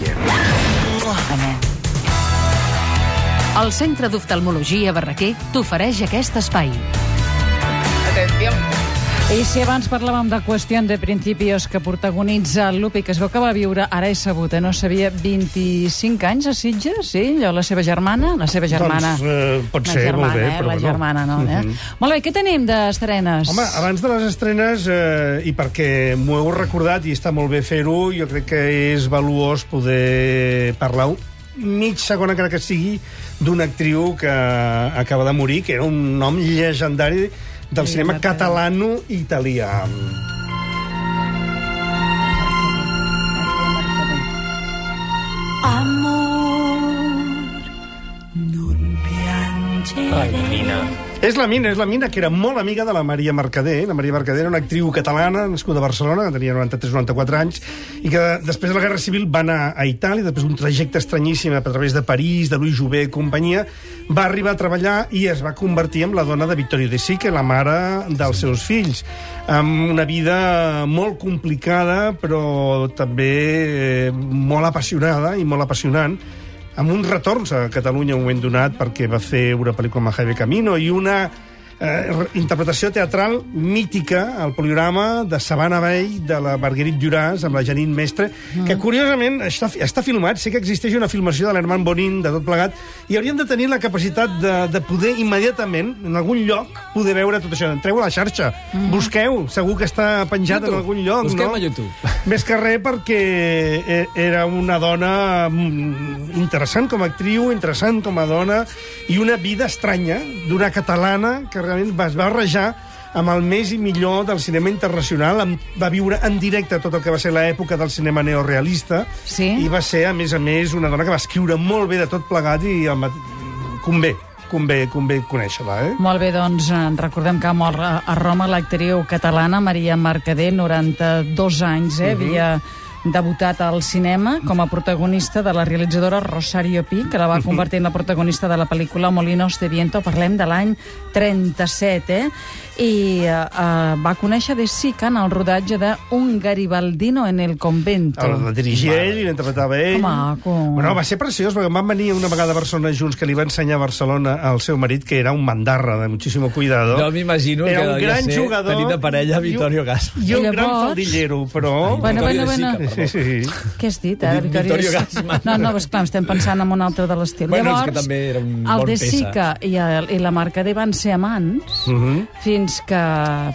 quiero. El Centre d'Oftalmologia Barraquer t'ofereix aquest espai. I si abans parlàvem de qüestió de principios que protagonitza Lupi, que es veu que va viure, ara he sabut, eh, no sabia, 25 anys a Sitges, sí? Allò, la seva germana? La seva germana. Doncs, eh, pot la ser, germana, molt bé, eh? però La bueno. germana, no? Eh? Mhm. Molt bé, què tenim d'estrenes? Home, abans de les estrenes, eh, i perquè m'ho heu recordat i està molt bé fer-ho, jo crec que és valuós poder parlar mig segon, encara que sigui, d'una actriu que acaba de morir, que era un nom llegendari del Sí, cinema catalano-italià. Ai, Nina. És la Mina, és la Mina, que era molt amiga de la Maria Mercader. La Maria Mercader era una actriu catalana, nascuda a Barcelona, que tenia 93-94 anys, i que després de la Guerra Civil va anar a Itàlia, després d'un trajecte estranyíssim a través de París, de Louis Jouvet i companyia, va arribar a treballar i es va convertir en la dona de Vittorio De Sica, la mare dels seus fills, amb una vida molt complicada, però també eh, molt apassionada i molt apassionant, amb uns retorns a Catalunya en un moment donat perquè va fer una pel·lícula amb Jaime Camino i una eh, re- interpretació teatral mítica al poliorama de Sabana Vell de la Marguerite Duras amb la Janine Mestre, mm. que curiosament està, està filmat, sé que existeix una filmació de l'Herman Bonin de tot plegat i hauríem de tenir la capacitat de, de poder immediatament, en algun lloc, poder veure tot això. Entreu a la xarxa, mm. busqueu, segur que està penjat YouTube. en algun lloc, Busquem no? a YouTube. Més que res perquè e- era una dona mm, interessant com a actriu, interessant com a dona, i una vida estranya d'una catalana que realment es va barrejar amb el més i millor del cinema internacional, va viure en directe tot el que va ser l'època del cinema neorealista, Sí. i va ser, a més a més, una dona que va escriure molt bé de tot plegat i el mat... convé, convé, convé conèixer-la, eh? Molt bé, doncs eh, recordem que mor a a Roma l'actriu catalana Maria Mercader, 92 anys, eh? Havia debutat al cinema com a protagonista de la realitzadora Rosario Pi, que la va convertir en la protagonista de la pel·lícula Molinos de Viento. Parlem de l'any 37, eh? I eh, eh, va conèixer de Sica en el rodatge de Un Garibaldino en el convento. El, el dirigia ell i l'interpretava ell. Que maco. Bueno, va ser preciós, perquè van venir una vegada a Barcelona junts, que li va ensenyar a Barcelona al seu marit, que era un mandarra de muchísimo cuidado. Jo m'imagino que Era un devia gran ser jugador. tenir de parella un- Vittorio Gassman. I un I gran llavors- faldillero, però... Bueno, bueno, bueno. Sí, sí, sí. Què has dit, ara, Dit Victoria? Vittorio Gassman. No, no, esclar, estem pensant en un altre de l'estil. Bueno, és Llavors, que també era un el bon de. Sica i, el, i la Mercader van ser amants Mhm. fins que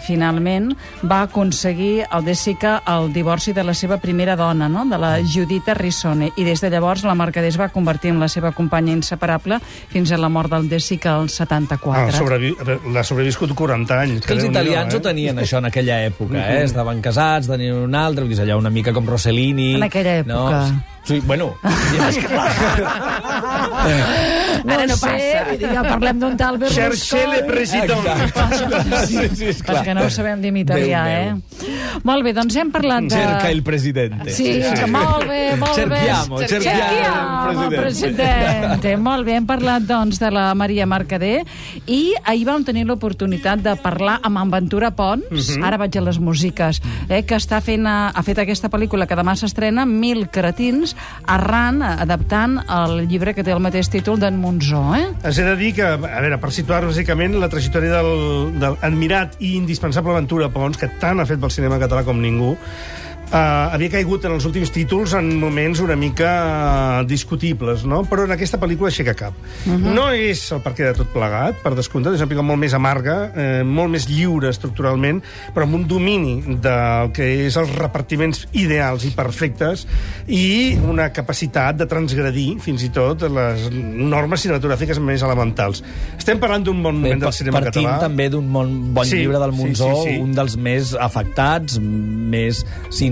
finalment va aconseguir el de Sica el divorci de la seva primera dona, no? de la Judita Rissone, i des de llavors la Mercader es va convertir en la seva companya inseparable fins a la mort del de Sica al 74. Ah, sobrevi... L'ha sobreviscut 40 anys. Que els italians eh? ho tenien, això, en aquella època, eh? Estaven casats, tenien un altre, allà una mica com Rossellini... En aquella època. No? Sí, bueno... és que, Ara no, sé, passa. vull dir, ja parlem d'un tal Berlusconi. Cherchez le président. Exacte. Sí, sí, és que no ho sabem dir en italià, Déu eh? Molt bé, doncs hem parlat de... Cerca el presidente. Sí, que molt bé, molt Cerchiamo, bé. cerchiamo el presidente. Molt bé, hem parlat, doncs, de la Maria Mercader i ahir vam tenir l'oportunitat de parlar amb en Ventura Pons, ara vaig a les músiques, eh, que està fent, ha fet aquesta pel·lícula que demà s'estrena, Mil cretins, arran, adaptant el llibre que té el mateix títol d'en Monzó, eh? Has de dir que, a veure, per situar bàsicament la trajectòria del, del admirat i indispensable Ventura Pons, que tant ha fet pel cinema català com ningú, Uh, havia caigut en els últims títols en moments una mica uh, discutibles, no? Però en aquesta pel·lícula aixeca cap. Uh -huh. No és el perquè de tot plegat, per descomptat, és una pel·lícula molt més amarga, eh, molt més lliure estructuralment, però amb un domini del que és els repartiments ideals i perfectes i una capacitat de transgredir, fins i tot, les normes cinematogràfiques més elementals. Estem parlant d'un bon moment del cinema Partim català. també d'un bon, bon Sí, llibre del sí, Monzó, sí, sí. un dels més afectats, més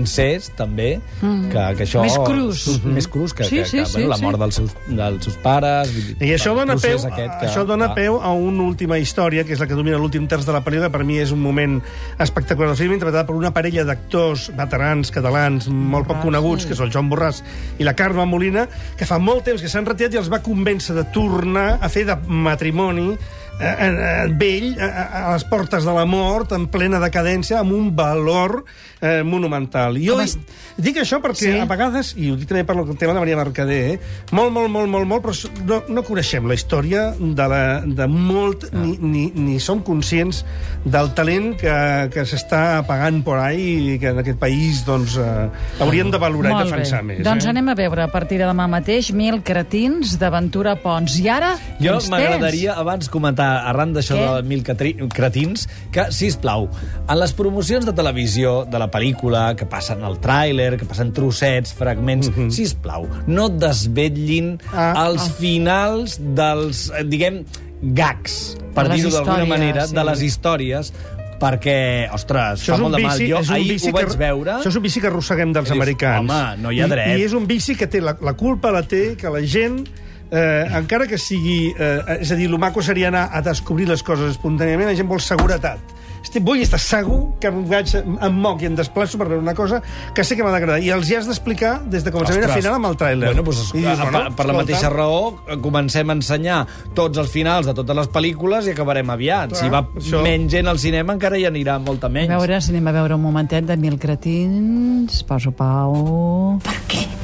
sincers, també, que, que això... Més crus. Més crus, que, Sí, que, sí, que sí, bueno, la sí. mort dels seus, dels seus pares... I això el dona, peu, que- això dona va. peu a una última història, que és la que domina l'últim terç de la pel·lícula, per mi és un moment espectacular del film, interpretada per una parella d'actors veterans catalans molt poc coneguts, que és el Joan Borràs i la Carme Molina, que fa molt temps que s'han retirat i els va convèncer de tornar a fer de matrimoni eh, eh, vell, eh, a les portes de la mort, en plena decadència, amb un valor eh, monumental. Jo Com es- dic això perquè Sí. a vegades, i ho dic també per el tema de Maria Mercader, eh, molt, molt, molt, molt, molt, però no, no coneixem la història de, la, de molt, Ah. ni, ni, ni som conscients del talent que, que s'està pagant por ahí i que en aquest país doncs, eh, hauríem de valorar i Molt defensar bé. més. Doncs eh? anem a veure a partir de demà mateix Mil cretins d'Aventura Pons. I ara, Jo m'agradaria abans comentar, arran d'això de mil cretins, que, si plau, en les promocions de televisió de la pel·lícula, que passen el tràiler, que passen trossets, fragments, mm -hmm. si plau, no desvetllin Ah, els finals dels, eh, diguem, gags, per dir-ho d'alguna manera, sí. de les històries, perquè, ostres, Això fa molt de mal. Jo és un ahir vici ho vaig que, veure... Això és un vici que arrosseguem dels dius, americans. home, no hi ha dret. I, I és un vici que té la, la culpa la té que la gent eh, encara que sigui... Eh, és a dir, el maco seria anar a descobrir les coses espontàniament, la gent vol seguretat. Estic, vull estar segur que em, vaig, em moc i em desplaço per veure una cosa que sé que m'ha d'agradar. I els hi has d'explicar des de començament a Ostres. final amb el tràiler. Bueno, doncs, I dius, per, per la escolta, mateixa raó, eh, comencem a ensenyar tots els finals de totes les pel·lícules i acabarem aviat. Clar, si va això- menys gent al cinema, encara hi anirà molta A menys. veure si anem a veure un momentet de Mil cretins. Poso pau... Per què a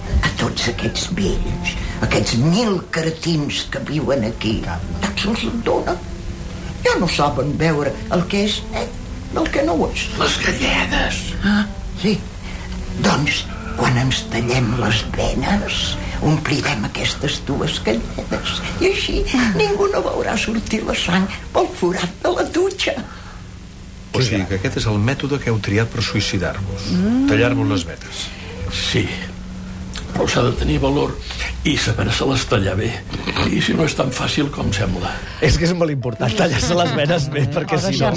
tots aquests vells, aquests mil cretins que viuen aquí, tant se'ls en dona? Ja no saben veure el que és net del que no ho és. Les galledes. Ah, sí. Doncs, quan ens tallem les venes, omplirem aquestes dues galledes. I així ningú no veurà sortir la sang pel forat de la dutxa. O sigui que aquest és el mètode que heu triat per suïcidar-vos. Mm. Tallar-vos les vetes. Sí. Però s'ha de tenir valor i saber-se-les tallar bé. I si no és tan fàcil com sembla. És que és molt important tallar-se les venes bé, perquè si no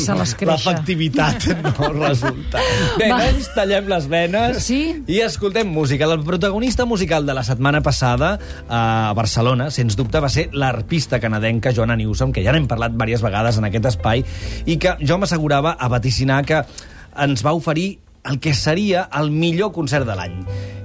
l'efectivitat no resulta. Bé, Va. doncs tallem les venes Sí? i escoltem música. El protagonista musical de la setmana passada a Barcelona, sens dubte, va ser l'arpista canadenca Joanna Newsom, que ja n'hem parlat diverses vegades en aquest espai, i que jo m'assegurava a vaticinar que ens va oferir el que seria el millor concert de l'any.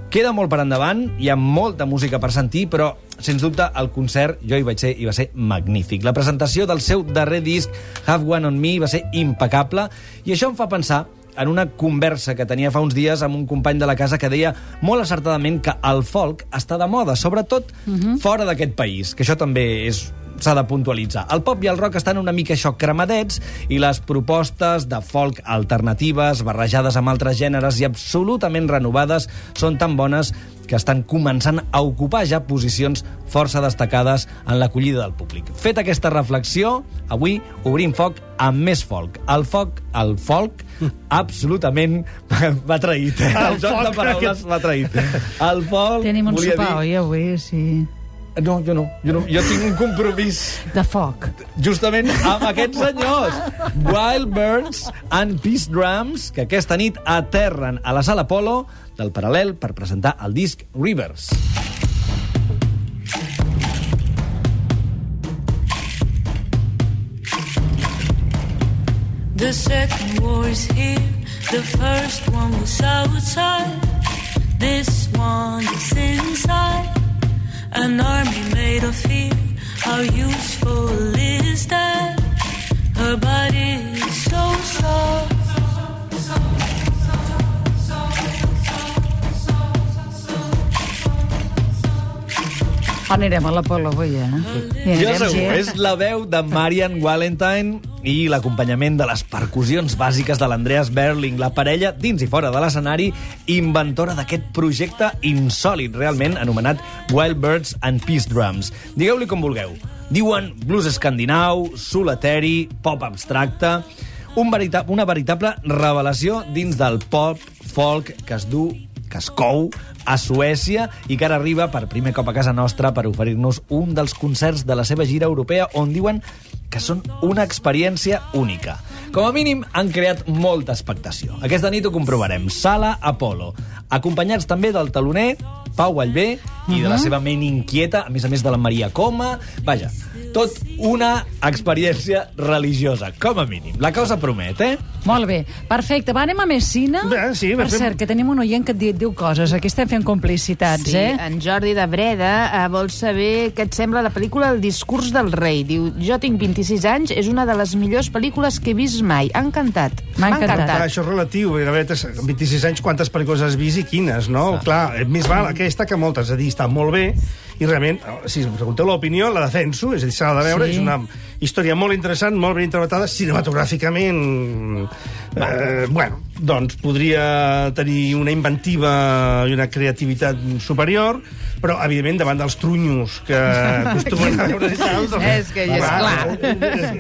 Queda molt per endavant, hi ha molta música per sentir, però, sens dubte, el concert jo hi vaig ser i va ser magnífic. La presentació del seu darrer disc, Have One On Me, va ser impecable, i això em fa pensar en una conversa que tenia fa uns dies amb un company de la casa que deia molt acertadament que el folk està de moda, sobretot uh -huh. fora d'aquest país, que això també és s'ha de puntualitzar. El pop i el rock estan una mica això cremadets i les propostes de folk alternatives, barrejades amb altres gèneres i absolutament renovades, són tan bones que estan començant a ocupar ja posicions força destacades en l'acollida del públic. Fet aquesta reflexió, avui obrim foc amb més folk. El folk, el folk, absolutament m'ha traït. Eh? El El joc de folk, paraules aquest- m'ha traït. El folk... Tenim un volia sopar, dir- oi, avui? Sí. No, jo no. Jo, no. jo tinc un compromís De foc. justament amb aquests senyors. Wild Birds and Peace Drums, que aquesta nit aterren a la sala Polo del Paral·lel per presentar el disc Rivers. The second war is here. The first one was outside. This one is inside. An army made of fear. How useful is that? Her body is so soft. Anirem a l'Apolo avui, eh? I Jo anirem, segur, és la veu de Marian Valentine i l'acompanyament de les percussions bàsiques de l'Andreas Berling, la parella dins i fora de l'escenari, inventora d'aquest projecte insòlid, realment, anomenat Wild Birds and Peace Drums. Digueu-li com vulgueu. Diuen blues escandinau, soul eteri, pop abstracte... Un verita una veritable revelació dins del pop folk que es du que es cou a Suècia i que ara arriba per primer cop a casa nostra per oferir-nos un dels concerts de la seva gira europea on diuen que són una experiència única. Com a mínim, han creat molta expectació. Aquesta nit ho comprovarem. Sala Apolo. Acompanyats també del taloner, Pau Vallvé, i de la seva ment inquieta, a més a més de la Maria Coma. Vaja, tot una experiència religiosa, com a mínim. La cosa promet, eh? Molt bé, perfecte. Va, anem a més cine. Bé, sí, per fem- cert, que tenim un oient que et di- diu coses. Aquí estem fent complicitats, Sí, eh? en Jordi de Breda eh, vol saber què et sembla la pel·lícula El discurs del rei. Diu, jo tinc 26 anys, és una de les millors pel·lícules que he vist mai. Ha encantat. M'ha encantat. Clar, això és relatiu. La veritat és, amb 26 anys, quantes pel·lícules has vist i quines, no? Ah. Clar, més val aquesta que moltes. És a dir, està molt bé i realment, si em pregunteu l'opinió, la defenso, és a dir, s'ha de veure, Sí. és una història molt interessant, molt ben interpretada, cinematogràficament... Eh, bueno, doncs podria tenir una inventiva i una creativitat superior, però, evidentment, davant dels trunyos que acostumen a veure doncs, És que ja és clar.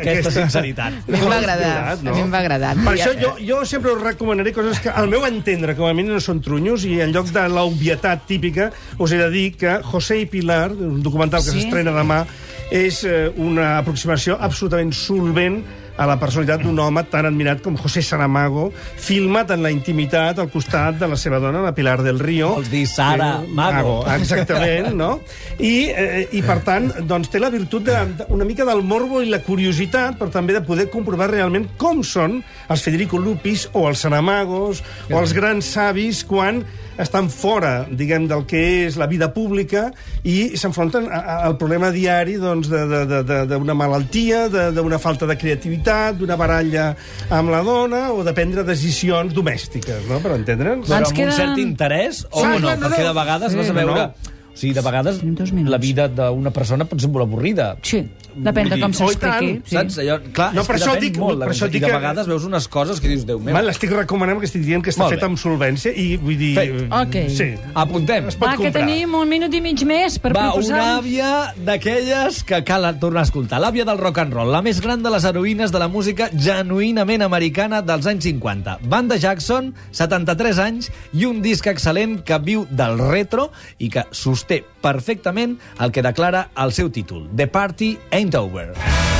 Aquesta sinceritat. A mi em va agradar. A mi em va agradar. Per això jo, jo sempre us recomanaré coses que, al meu entendre, com a mínim no són trunyos, i en lloc de l'obvietat típica, us he de dir que José i Pilar, un documental que Sí? s'estrena demà, és eh, una aproximació absolutament solvent a la personalitat d'un home tan admirat com José Saramago, filmat en la intimitat al costat de la seva dona, la Pilar del Río. Vols dir Sara Eh, Mago. Exactament, no? I, eh, I, per tant, doncs, té la virtut de, de, una mica del morbo i la curiositat, però també de poder comprovar realment com són els Federico Lupis o els Saramagos o els grans savis quan estan fora, diguem, del que és la vida pública i s'enfronten al problema diari doncs, de- de- de- de- d'una malaltia, de- d'una falta de creativitat, d'una baralla amb la dona o de prendre decisions domèstiques, no?, per entendre'ns. Però amb queden- un cert interès, o Sí, no? no, Perquè de vegades Sí, vas a veure... no. O sigui, de vegades la vida d'una persona pot ser molt avorrida. Sí, depèn de com dir, oh, s'expliqui. Sí. Saps? Allò, clar, No, per que això dic- molt, per això dic I de que- vegades veus unes coses que dius, Déu meu. L'estic recomanant perquè estic dient que està fet amb solvència i vull dir... Fe- Ok. Sí. Apuntem. Es pot Va, que comprar. tenim un minut i mig més per Va, proposar... una àvia d'aquelles que cal tornar a escoltar. L'àvia del rock and roll, la més gran de les heroïnes de la música genuïnament americana dels anys 50. Banda Jackson, 73 anys, i un disc excel·lent que viu del retro i que sosté perfectament el que declara el seu títol, The Party Ain't Over.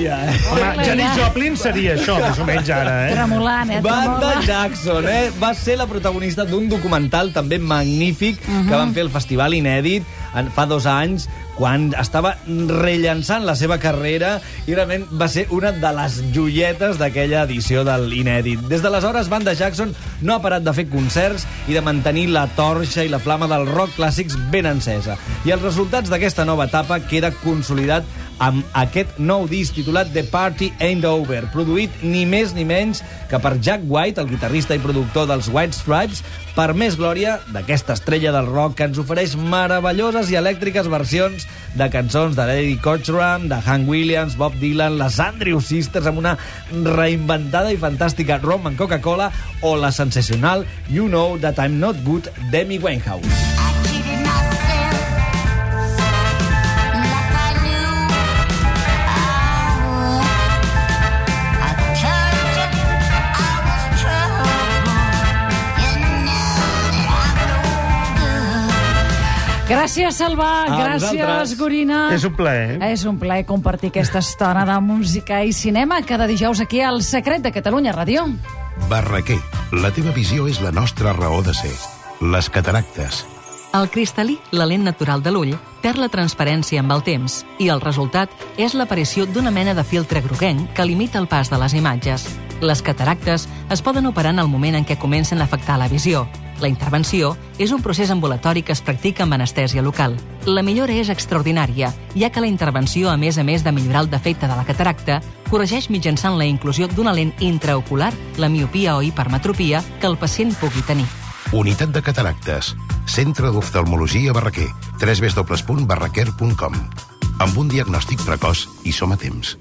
Eh? Home, Janis Joplin seria això, més o menys ara, eh? Tremolant, eh? Banda. Jackson, eh? Va ser la protagonista d'un documental també magnífic uh -huh. que van fer el Festival Inèdit en, fa dos anys, quan estava rellançant la seva carrera i realment va ser una de les joietes d'aquella edició de l'Inèdit. Des d'aleshores, Banda Jackson no ha parat de fer concerts i de mantenir la torxa i la flama del rock clàssics ben encesa. I els resultats d'aquesta nova etapa queda consolidat amb aquest nou disc titulat The Party Ain't Over, produït ni més ni menys que per Jack White, el guitarrista i productor dels White Stripes, per més glòria d'aquesta estrella del rock que ens ofereix meravelloses i elèctriques versions de cançons de Lady Cochran, de Hank Williams, Bob Dylan, les Andrew Sisters amb una reinventada i fantàstica Rom and Coca-Cola o la sensacional You Know That I'm Not Good d'Amy Winehouse. Gràcies, Salva. A Gràcies, vosaltres. Gorina. És un plaer. És un plaer compartir aquesta estona de música i cinema cada dijous aquí al Secret de Catalunya Ràdio. Barraquer, la teva visió és la nostra raó de ser. Les cataractes. El cristal·lí, la lent natural de l'ull, perd la transparència amb el temps i el resultat és l'aparició d'una mena de filtre groguenc que limita el pas de les imatges. Les cataractes es poden operar en el moment en què comencen a afectar la visió. La intervenció és un procés ambulatori que es practica amb anestèsia local. La millora és extraordinària, ja que la intervenció, a més a més de millorar el defecte de la cataracta, corregeix mitjançant la inclusió d'una lent intraocular, la miopia o hipermetropia, que el pacient pugui tenir. Unitat de cataractes. Centre d'oftalmologia Barraquer. www.barraquer.com Amb un diagnòstic precoç i som a temps.